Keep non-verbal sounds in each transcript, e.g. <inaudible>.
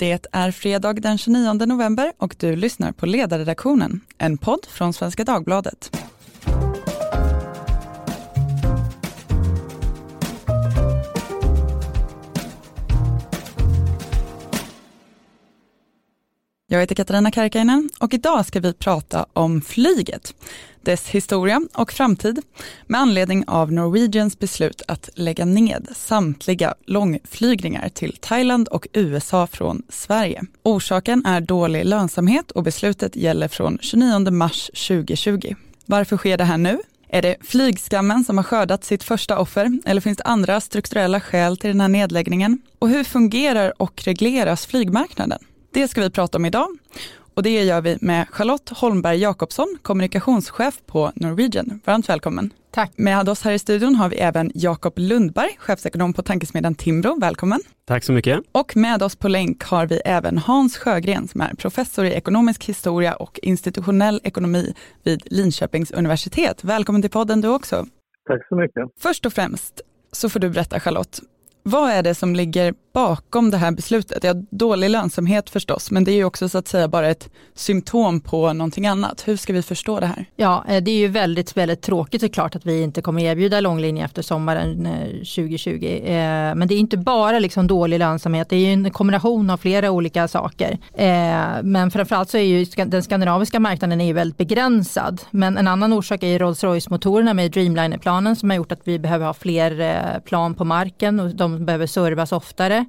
Det är fredag den 29 november och du lyssnar på Ledarredaktionen, en podd från Svenska Dagbladet. Jag heter Katarina Karkainen och idag ska vi prata om flyget, dess historia och framtid med anledning av Norwegians beslut att lägga ned samtliga långflygningar till Thailand och USA från Sverige. Orsaken är dålig lönsamhet och beslutet gäller från 29 mars 2020. Varför sker det här nu? Är det flygskammen som har skördat sitt första offer eller finns det andra strukturella skäl till den här nedläggningen? Och hur fungerar och regleras flygmarknaden? Det ska vi prata om idag och det gör vi med Charlotte Holmberg Jakobsson, kommunikationschef på Norwegian. Varmt välkommen. Tack. Med oss här i studion har vi även Jakob Lundberg, chefsekonom på tankesmedjan Timbro. Välkommen. Tack så mycket. Och med oss på länk har vi även Hans Sjögren som är professor i ekonomisk historia och institutionell ekonomi vid Linköpings universitet. Välkommen till podden du också. Tack så mycket. Först och främst så får du berätta Charlotte, vad är det som ligger bakom det här beslutet? Ja, dålig lönsamhet förstås, men det är ju också så att säga bara ett symptom på någonting annat. Hur ska vi förstå det här? Ja, eh, det är ju väldigt, väldigt tråkigt såklart att vi inte kommer erbjuda långlinje efter sommaren eh, 2020. Eh, men det är inte bara liksom dålig lönsamhet, det är ju en kombination av flera olika saker. Men framförallt så är ju den skandinaviska marknaden är ju väldigt begränsad. Men en annan orsak är ju Rolls-Royce-motorerna med Dreamliner-planen som har gjort att vi behöver ha fler plan på marken och de behöver servas oftare.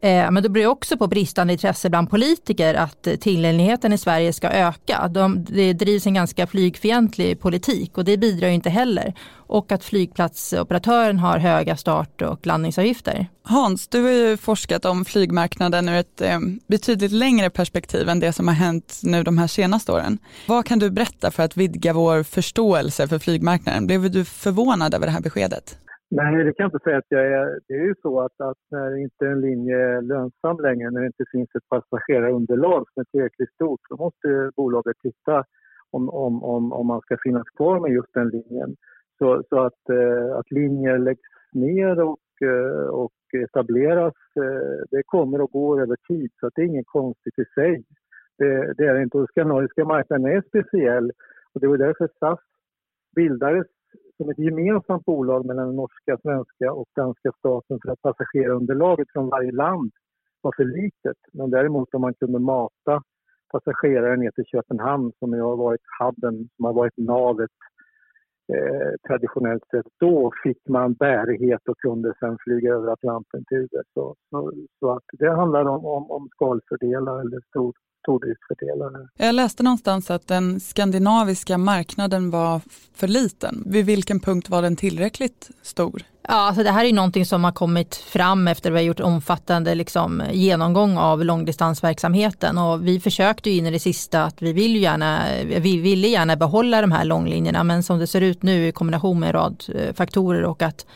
Eh, men det beror också på bristande intresse bland politiker att tillgängligheten i Sverige ska öka. De, det drivs en ganska flygfientlig politik och det bidrar inte heller. Och att flygplatsoperatören har höga start och landningsavgifter. Hans, du har ju forskat om flygmarknaden ur ett eh, betydligt längre perspektiv än det som har hänt nu de här senaste åren. Vad kan du berätta för att vidga vår förståelse för flygmarknaden? Blev du förvånad över det här beskedet? Nej, det kan jag inte säga att jag är. Det är ju så att, att när inte en linje är lönsam längre, när det inte finns ett passagerarunderlag som är tillräckligt stort, då måste bolaget titta om, om, om, om man ska finnas kvar med just den linjen. Så, så att, eh, att linjer läggs ner och, eh, och etableras, eh, det kommer och går över tid, så att det är inget konstigt i sig. Det, det är inte. Och skandinaviska marknaden är speciell och det var därför SAS bildades som ett gemensamt bolag mellan den norska, svenska och danska staten för att passagerarunderlaget från varje land var för litet. Men däremot om man kunde mata passagerare ner till Köpenhamn som har varit hubben, som har varit navet eh, traditionellt sett, då fick man bärighet och kunde sen flyga över Atlanten till USA. Så, så att det handlar om, om, om skalfördelar eller stor, stordriftsfördelar. Jag läste någonstans att den skandinaviska marknaden var för liten. Vid vilken punkt var den tillräckligt stor? Ja, alltså det här är någonting som har kommit fram efter att vi har gjort omfattande liksom, genomgång av långdistansverksamheten och vi försökte in i det sista att vi vill gärna, vi ville gärna behålla de här långlinjerna men som det ser ut nu i kombination med en rad eh, faktorer och att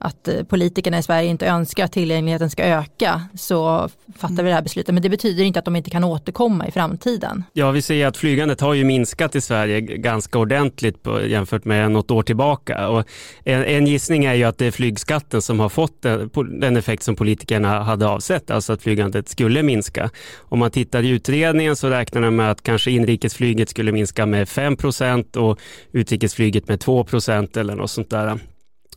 att eh, politikerna i Sverige inte önskar att tillgängligheten ska öka så fattar vi det här beslutet. Men det betyder inte att de inte kan återkomma i framtiden. Ja, vi ser att flygandet har ju minskat i Sverige ganska ordentligt på, jämfört med något år tillbaka. Och en, en gissning är ju att det är flygskatten som har fått eh, den, den effekt som politikerna hade avsett, alltså att flygandet skulle minska. Om man tittar i utredningen så räknar de med att kanske inrikesflyget skulle minska med 5% och utrikesflyget med 2% eller något sånt där.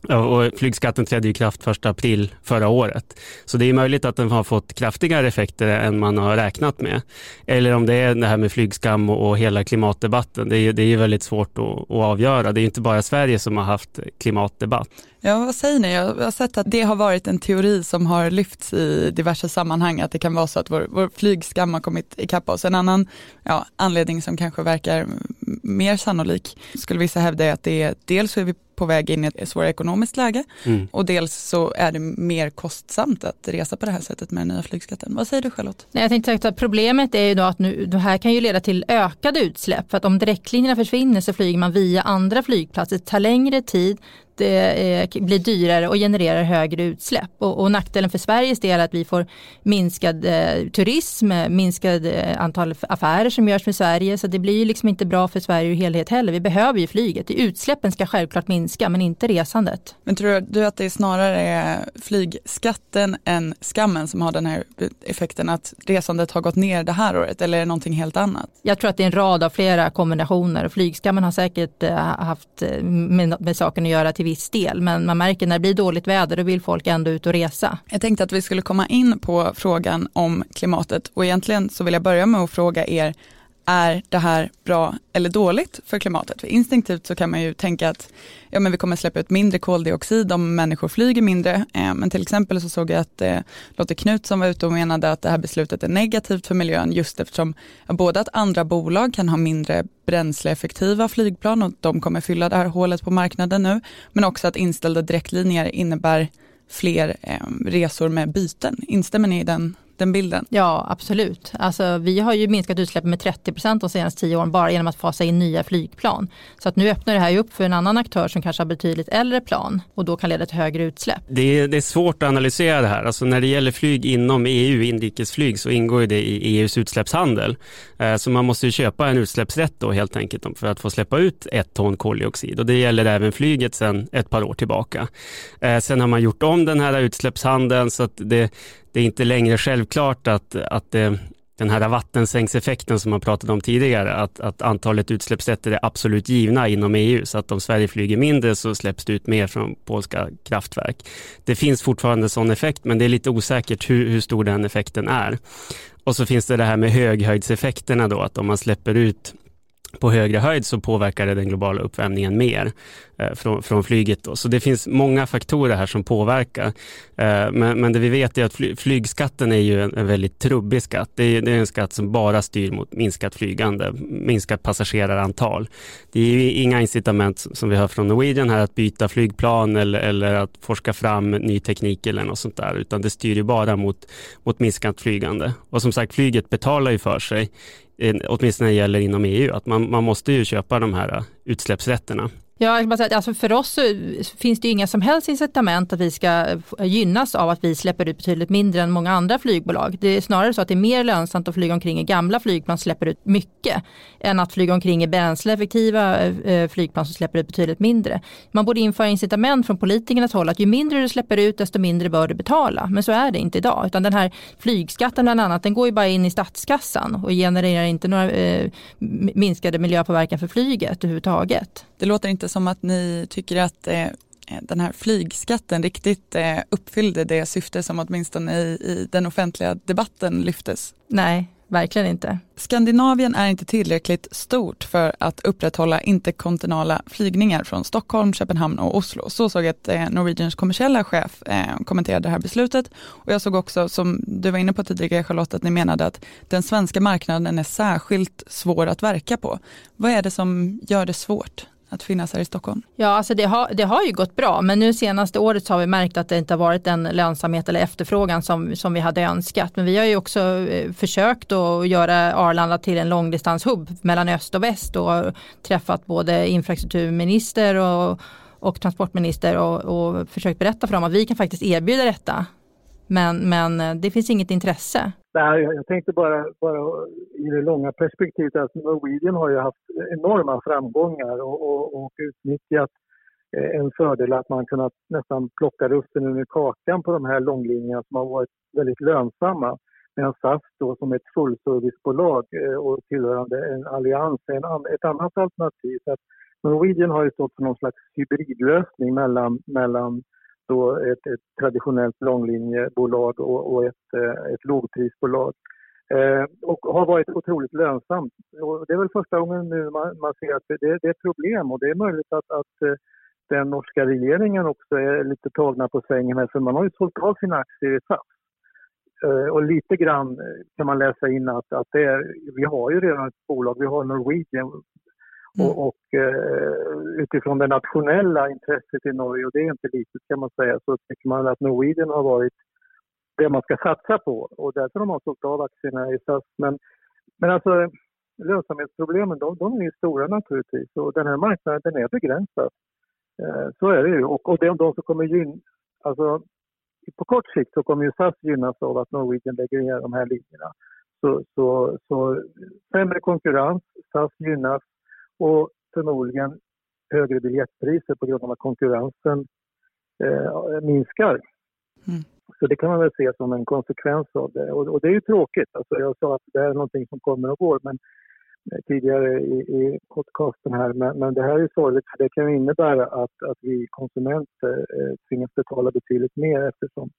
Och flygskatten trädde i kraft 1 april förra året. Så det är möjligt att den har fått kraftigare effekter än man har räknat med. Eller om det är det här med flygskam och hela klimatdebatten. Det är, det är väldigt svårt att, att avgöra. Det är inte bara Sverige som har haft klimatdebatt. Ja, vad säger ni? Jag har sett att det har varit en teori som har lyfts i diverse sammanhang, att det kan vara så att vår, vår flygskam har kommit ikapp oss. En annan ja, anledning som kanske verkar mer sannolik skulle vissa hävda är att det är dels är vi på väg in i ett svårare ekonomiskt läge mm. och dels så är det mer kostsamt att resa på det här sättet med den nya flygskatten. Vad säger du Charlotte? Nej, jag tänkte att problemet är ju då att nu, det här kan ju leda till ökade utsläpp för att om direktlinjerna försvinner så flyger man via andra flygplatser. Det tar längre tid, det blir dyrare och genererar högre utsläpp. Och, och nackdelen för Sveriges del är att vi får minskad eh, turism, minskad eh, antal affärer som görs med Sverige. Så det blir ju liksom inte bra för Sverige i helhet heller. Vi behöver ju flyget. Utsläppen ska självklart minska men inte resandet. Men tror du att det snarare är flygskatten än skammen som har den här effekten att resandet har gått ner det här året eller är det någonting helt annat? Jag tror att det är en rad av flera kombinationer. Flygskammen har säkert eh, haft eh, med, med saken att göra till viss del men man märker när det blir dåligt väder då vill folk ändå ut och resa. Jag tänkte att vi skulle komma in på frågan om klimatet och egentligen så vill jag börja med att fråga er är det här bra eller dåligt för klimatet? För instinktivt så kan man ju tänka att ja, men vi kommer släppa ut mindre koldioxid om människor flyger mindre. Eh, men till exempel så såg jag att eh, Lotte Knutsson var ute och menade att det här beslutet är negativt för miljön just eftersom både att andra bolag kan ha mindre bränsleeffektiva flygplan och de kommer fylla det här hålet på marknaden nu. Men också att inställda direktlinjer innebär fler eh, resor med byten. Instämmer ni i den den bilden? Ja, absolut. Alltså, vi har ju minskat utsläppen med 30 procent de senaste tio åren bara genom att fasa in nya flygplan. Så att nu öppnar det här upp för en annan aktör som kanske har betydligt äldre plan och då kan leda till högre utsläpp. Det är, det är svårt att analysera det här. Alltså, när det gäller flyg inom EU, inrikesflyg, så ingår det i EUs utsläppshandel. Eh, så man måste ju köpa en utsläppsrätt då helt enkelt för att få släppa ut ett ton koldioxid och det gäller även flyget sedan ett par år tillbaka. Eh, sen har man gjort om den här utsläppshandeln så att det, det är inte längre självklart att, att det, den här vattensängseffekten som man pratade om tidigare, att, att antalet utsläppsrätter är absolut givna inom EU, så att om Sverige flyger mindre så släpps det ut mer från polska kraftverk. Det finns fortfarande sån effekt, men det är lite osäkert hur, hur stor den effekten är. Och så finns det det här med höghöjdseffekterna då, att om man släpper ut på högre höjd så påverkar det den globala uppvärmningen mer eh, från, från, flyget. Då. Så det finns många faktorer här som påverkar. Eh, men, men, det vi vet är att fly, flygskatten är ju en, en väldigt trubbig skatt. Det är, det är, en skatt som bara styr mot minskat flygande, minskat passagerarantal. Det är ju inga incitament som vi hör från Norwegian här att byta flygplan eller, eller att forska fram ny teknik eller något sånt där, utan det styr ju bara mot, mot minskat flygande. Och som sagt, flyget betalar ju för sig Eh, åtminstone när det gäller inom EU, att man, man måste ju köpa de här eh, utsläppsrätterna. Ja, alltså för oss finns det inga som helst incitament att vi ska gynnas av att vi släpper ut betydligt mindre än många andra flygbolag. Det är snarare så att det är mer lönsamt att flyga omkring i gamla flygplan som släpper ut mycket än att flyga omkring i bränsleeffektiva eh, eh, flygplan som släpper ut betydligt mindre. Man borde införa incitament från politikernas håll att ju mindre du släpper ut desto mindre bör du betala. Men så är det inte idag utan den här flygskatten bland annat den går ju bara in i statskassan och genererar inte några eh, minskade miljöpåverkan för flyget överhuvudtaget. Det låter inte som att ni tycker att eh, den här flygskatten riktigt eh, uppfyllde det syfte som åtminstone i, i den offentliga debatten lyftes. Nej, verkligen inte. Skandinavien är inte tillräckligt stort för att upprätthålla interkontinentala flygningar från Stockholm, Köpenhamn och Oslo. Så såg ett eh, Norwegians kommersiella chef eh, kommentera det här beslutet. Och jag såg också, som du var inne på tidigare Charlotte, att ni menade att den svenska marknaden är särskilt svår att verka på. Vad är det som gör det svårt? Att finnas här i Stockholm? Ja, alltså det har, det har ju gått bra, men nu senaste året så har vi märkt att det inte har varit den lönsamhet eller efterfrågan som, som vi hade önskat. Men vi har ju också eh, försökt att göra Arlanda till en långdistanshubb mellan öst och väst och träffat både infrastrukturminister och, och transportminister och, och försökt berätta för dem att vi kan faktiskt erbjuda detta. Men, men eh, det finns inget intresse. Nej, jag tänkte bara, bara i det långa perspektivet att Norwegian har ju haft enorma framgångar och, och, och utnyttjat eh, en fördel att man kunnat nästan plocka russinen ur kakan på de här långlinjerna som har varit väldigt lönsamma. Medan SAS då som ett fullservicebolag eh, och tillhörande en allians är ett annat alternativ. Så att Norwegian har ju stått för någon slags hybridlösning mellan, mellan då ett, ett traditionellt långlinjebolag och, och ett, eh, ett lågprisbolag. Eh, och har varit otroligt lönsamt. Och det är väl första gången nu man, man ser att det, det, är ett problem och det är möjligt att, att eh, den norska regeringen också är lite tagna på sängen här för man har ju sålt av sina aktier i SAS. Eh, och lite grann kan man läsa in att, att det är, vi har ju redan ett bolag, vi har Norwegian Mm. Och, och eh, utifrån det nationella intresset i Norge, och det är inte litet kan man säga, så tycker man att Norwegian har varit det man ska satsa på och därför har man sålt av aktierna i SAS. Men, men alltså lönsamhetsproblemen de, de är ju stora naturligtvis och den här marknaden den är begränsad. Eh, så är det ju. Och, och är de som kommer gynna, alltså på kort sikt så kommer ju SAS gynnas av att Norwegian lägger ner de här linjerna. Så, så, så sämre konkurrens, SAS gynnas och förmodligen högre biljettpriser på grund av att konkurrensen eh, minskar. Mm. Så det kan man väl se som en konsekvens av det. Och, och, det är ju tråkigt. Alltså jag sa att det är någonting som kommer och går men eh, tidigare i, i podcasten här. Men, men det här är sorgligt för det kan innebära att, att vi konsumenter eh, tvingas betala betydligt mer eftersom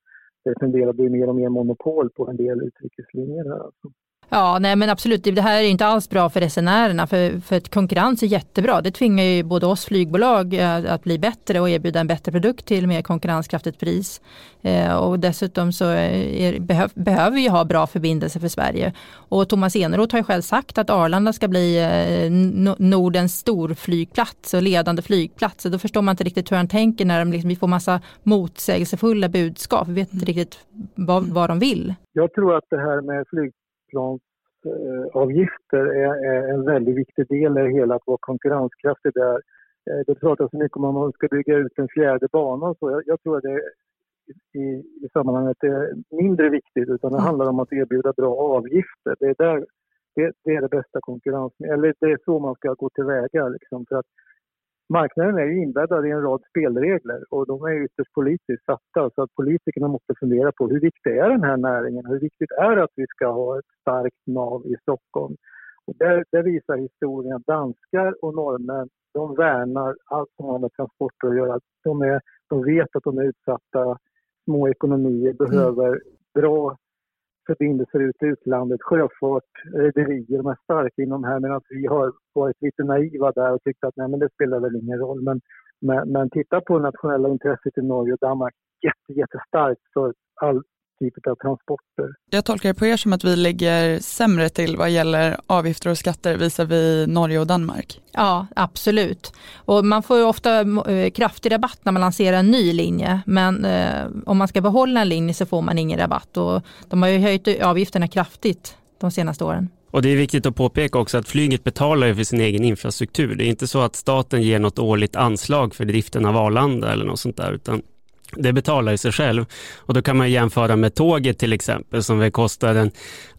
det tenderar att bli mer och mer monopol på en del utrikeslinjer. Här alltså. Ja, nej men absolut, det här är inte alls bra för resenärerna för, för att konkurrens är jättebra. Det tvingar ju både oss flygbolag eh, att bli bättre och erbjuda en bättre produkt till mer konkurrenskraftigt pris. Eh, och dessutom så är, behöv, behöver vi ha bra förbindelser för Sverige. Och Thomas Eneroth har ju själv sagt att Arlanda ska bli eh, Nordens storflygplats och ledande flygplats. då förstår man inte riktigt hur han tänker när de liksom, vi får massa motsägelsefulla budskap. Vi vet inte riktigt vad, vad de vill. Jag tror att det här med flyg flygplansavgifter är, är en väldigt viktig del i det hela, att vara konkurrenskraftig där. Eh, det pratas så mycket om att man ska bygga ut en fjärde bana och så. Jag, tror att det i, i sammanhanget är mindre viktigt utan det mm. handlar om att erbjuda bra avgifter. Det är, där, det, det är det bästa konkurrensen, eller det är så man ska gå tillväga liksom, för att marknaden är ju inbäddad i en rad spelregler och de är ytterst politiskt satta så att politikerna måste fundera på hur viktig är den här näringen? Hur viktigt är det att vi ska ha ett starkt nav i Stockholm? Och där, där visar historien att danskar och norrmän de värnar allt som har med transporter att göra. De, är, de vet att de är utsatta, små ekonomier behöver mm. bra förbindelser ut i utlandet, sjöfart, rederier, de är starka inom här medan vi har varit lite naiva där och tyckt att nej, men det spelar väl ingen roll. Men, men, men titta på nationella intresset i Norge och Danmark, jätte, jättestarkt för all typ av transporter. Jag tolkar det på er som att vi ligger sämre till vad gäller avgifter och skatter visavi Norge och Danmark. Ja, absolut. Och man får ju ofta eh, kraftig rabatt när man lanserar en ny linje, men eh, om man ska behålla en linje så får man ingen rabatt och de har ju höjt avgifterna kraftigt de senaste åren. Och det är viktigt att påpeka också att flyget betalar för sin egen infrastruktur. Det är inte så att staten ger något årligt anslag för driften av Arlanda eller något sånt där, utan det betalar ju sig själv och då kan man jämföra med tåget till exempel som väl kostar en,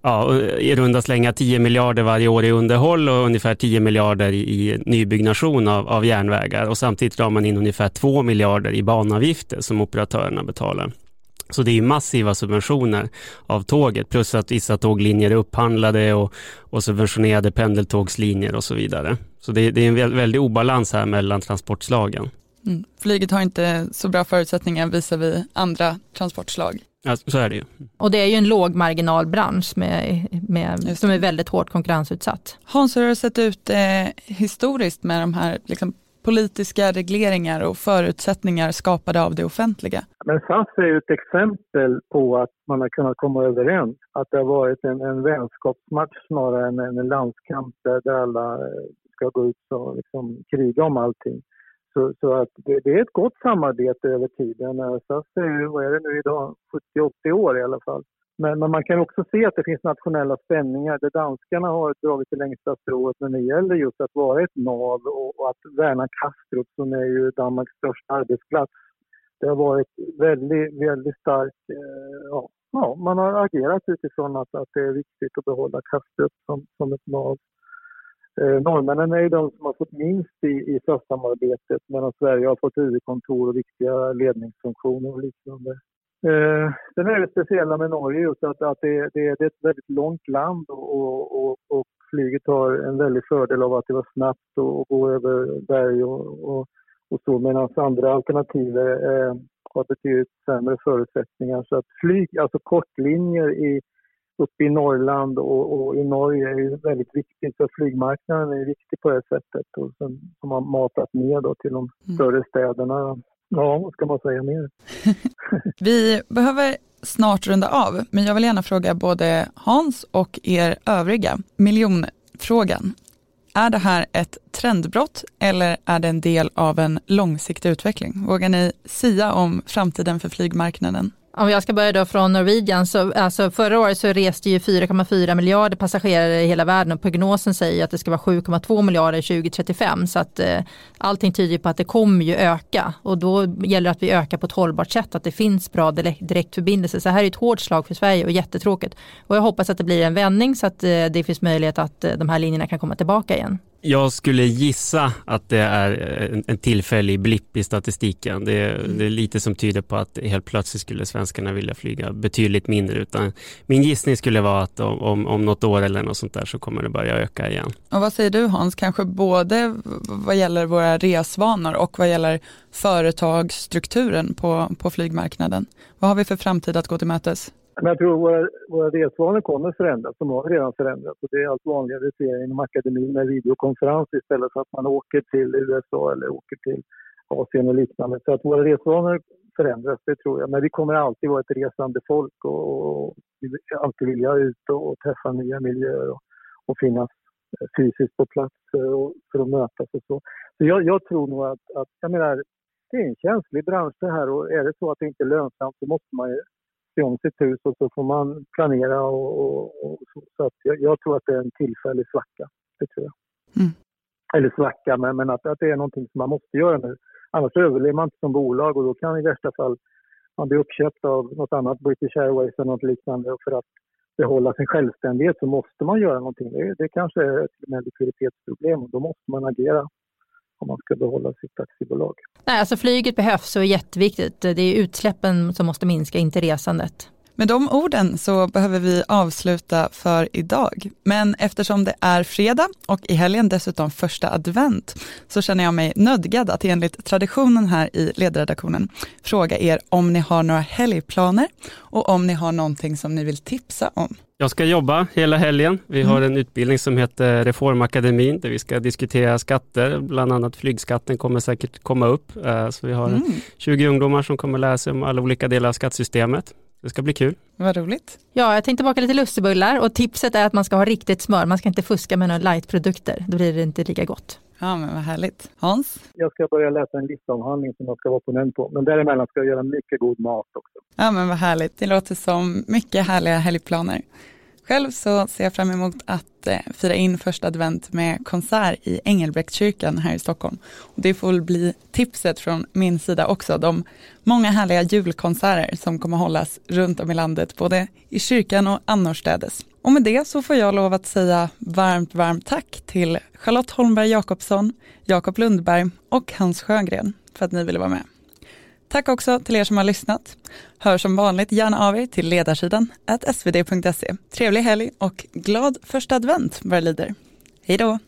ja, i runda slänga 10 miljarder varje år i underhåll och ungefär 10 miljarder i nybyggnation av, av järnvägar och samtidigt drar man in ungefär 2 miljarder i banavgifter som operatörerna betalar. Så det är massiva subventioner av tåget plus att vissa tåglinjer är upphandlade och, och subventionerade pendeltågslinjer och så vidare. Så det, det är en väldig obalans här mellan transportslagen. Mm. Flyget har inte så bra förutsättningar visar vi andra transportslag. Ja, så är det ju. Och det är ju en lågmarginalbransch med, med, som är väldigt hårt konkurrensutsatt. Hans, hur har det sett ut eh, historiskt med de här liksom, politiska regleringar och förutsättningar skapade av det offentliga? Men SAS är ju ett exempel på att man har kunnat komma överens. Att det har varit en, en vänskapsmatch snarare än en landskamp där, där alla ska gå ut och liksom kriga om allting. Så, så att det, det, är ett gott samarbete över tiden. Eh, SAS är, eh, vad är det nu idag, 70-80 år i alla fall. Men, men, man kan också se att det finns nationella spänningar där danskarna har dragit det längsta strået när det gäller just att vara ett nav och, och att värna Kastrup som är ju Danmarks största arbetsplats. Det har varit väldigt, väldigt starkt, eh, ja, ja, man har agerat utifrån att, att det är viktigt att behålla Kastrup som, som ett nav. Eh, norrmännen är ju de som har fått minst i, i SAS-samarbetet medan Sverige har fått huvudkontor och viktiga ledningsfunktioner och liknande. Eh, sen är det speciella med Norge just att, att det, det, det, är ett väldigt långt land och, och, och, flyget har en väldig fördel av att det var snabbt och, och gå över berg och, och, och så medan andra alternativ eh, har betydligt sämre förutsättningar. Så att flyg, alltså kortlinjer i uppe i Norrland och, och, i Norge är ju väldigt viktigt för flygmarknaden är viktig på det sättet och sen, som har matat ner då till de mm. större städerna. Ja, vad ska man säga mer? <laughs> Vi behöver snart runda av, men jag vill gärna fråga både Hans och er övriga miljonfrågan. Är det här ett trendbrott eller är det en del av en långsiktig utveckling? Vågar ni sia om framtiden för flygmarknaden? Om jag ska börja då från Norwegian, så alltså förra året så reste ju 4,4 miljarder passagerare i hela världen och prognosen säger att det ska vara 7,2 miljarder 2035 så att eh, allting tyder på att det kommer ju öka och då gäller det att vi ökar på ett hållbart sätt, att det finns bra direktförbindelser. Så här är ett hårt slag för Sverige och jättetråkigt. Och jag hoppas att det blir en vändning så att eh, det finns möjlighet att eh, de här linjerna kan komma tillbaka igen. Jag skulle gissa att det är en, tillfällig blipp i statistiken. Det är, det är, lite som tyder på att helt plötsligt skulle svenskarna vilja flyga betydligt mindre. Utan min gissning skulle vara att om, om, om något år eller något sånt där så kommer det börja öka igen. Och vad säger du Hans, kanske både vad gäller våra resvanor och vad gäller företagsstrukturen på, på flygmarknaden? Vad har vi för framtid att gå till mötes? Men jag tror våra, våra resvanor kommer förändras. De har redan förändrats. Och det är allt vanligare att se inom akademin med videokonferens istället för att man åker till USA eller åker till Asien och liknande. Så att våra resvanor förändras, det tror jag. Men vi kommer alltid vara ett resande folk och, och alltid vilja ut och, och träffa nya miljöer och, och finnas eh, fysiskt på plats eh, och, för att mötas och så. Så jag, jag tror nog att, att, jag menar, det är en känslig bransch det här och är det så att det inte är lönsamt så måste man ju se om sitt hus och så får man planera och, och, och så. så att jag, jag, tror att det är en tillfällig svacka. Det tror jag. Mm. Eller svacka, men, men att, att det är någonting som man måste göra nu. Annars överlever man inte som bolag och då kan i värsta fall man bli uppköpt av något annat, British Airways eller något liknande. Och för att behålla sin självständighet så måste man göra någonting. Det, det kanske är ett likviditetsproblem och då måste man agera om man ska behålla sitt aktiebolag. Nej, alltså flyget behövs och är jätteviktigt. Det är utsläppen som måste minska, inte resandet. Med de orden så behöver vi avsluta för idag. Men eftersom det är fredag och i helgen dessutom första advent så känner jag mig nödgad att enligt traditionen här i ledredaktionen fråga er om ni har några helgplaner och om ni har någonting som ni vill tipsa om. Jag ska jobba hela helgen. Vi har mm. en utbildning som heter Reformakademin där vi ska diskutera skatter. Bland annat flygskatten kommer säkert komma upp. Eh, så vi har mm. 20 ungdomar som kommer lära sig om alla olika delar av skattesystemet. Det ska bli kul. Vad roligt. Ja, jag tänkte baka lite lussebullar och tipset är att man ska ha riktigt smör. Man ska inte fuska med några lightprodukter. Då blir det inte lika gott. Ja, men vad härligt. Hans? Jag ska börja läsa en listavhandling som jag ska vara ponent på. Men däremellan ska jag göra mycket god mat också. Ja, men vad härligt. Det låter som mycket härliga helgplaner. Själv så ser jag fram emot att eh, fira in första advent med konsert i Engelbrektskyrkan här i Stockholm. Och det får väl bli tipset från min sida också, de många härliga julkonserter som kommer hållas runt om i landet, både i kyrkan och annorstädes. Och med det så får jag lov att säga varmt, varmt tack till Charlotte Holmberg Jakobsson, Jakob Lundberg och Hans Sjögren för att ni ville vara med. Tack också till er som har lyssnat. Hör som vanligt gärna av er till ledarsidan svd.se. Trevlig helg och glad första advent vad det lider. Hej då!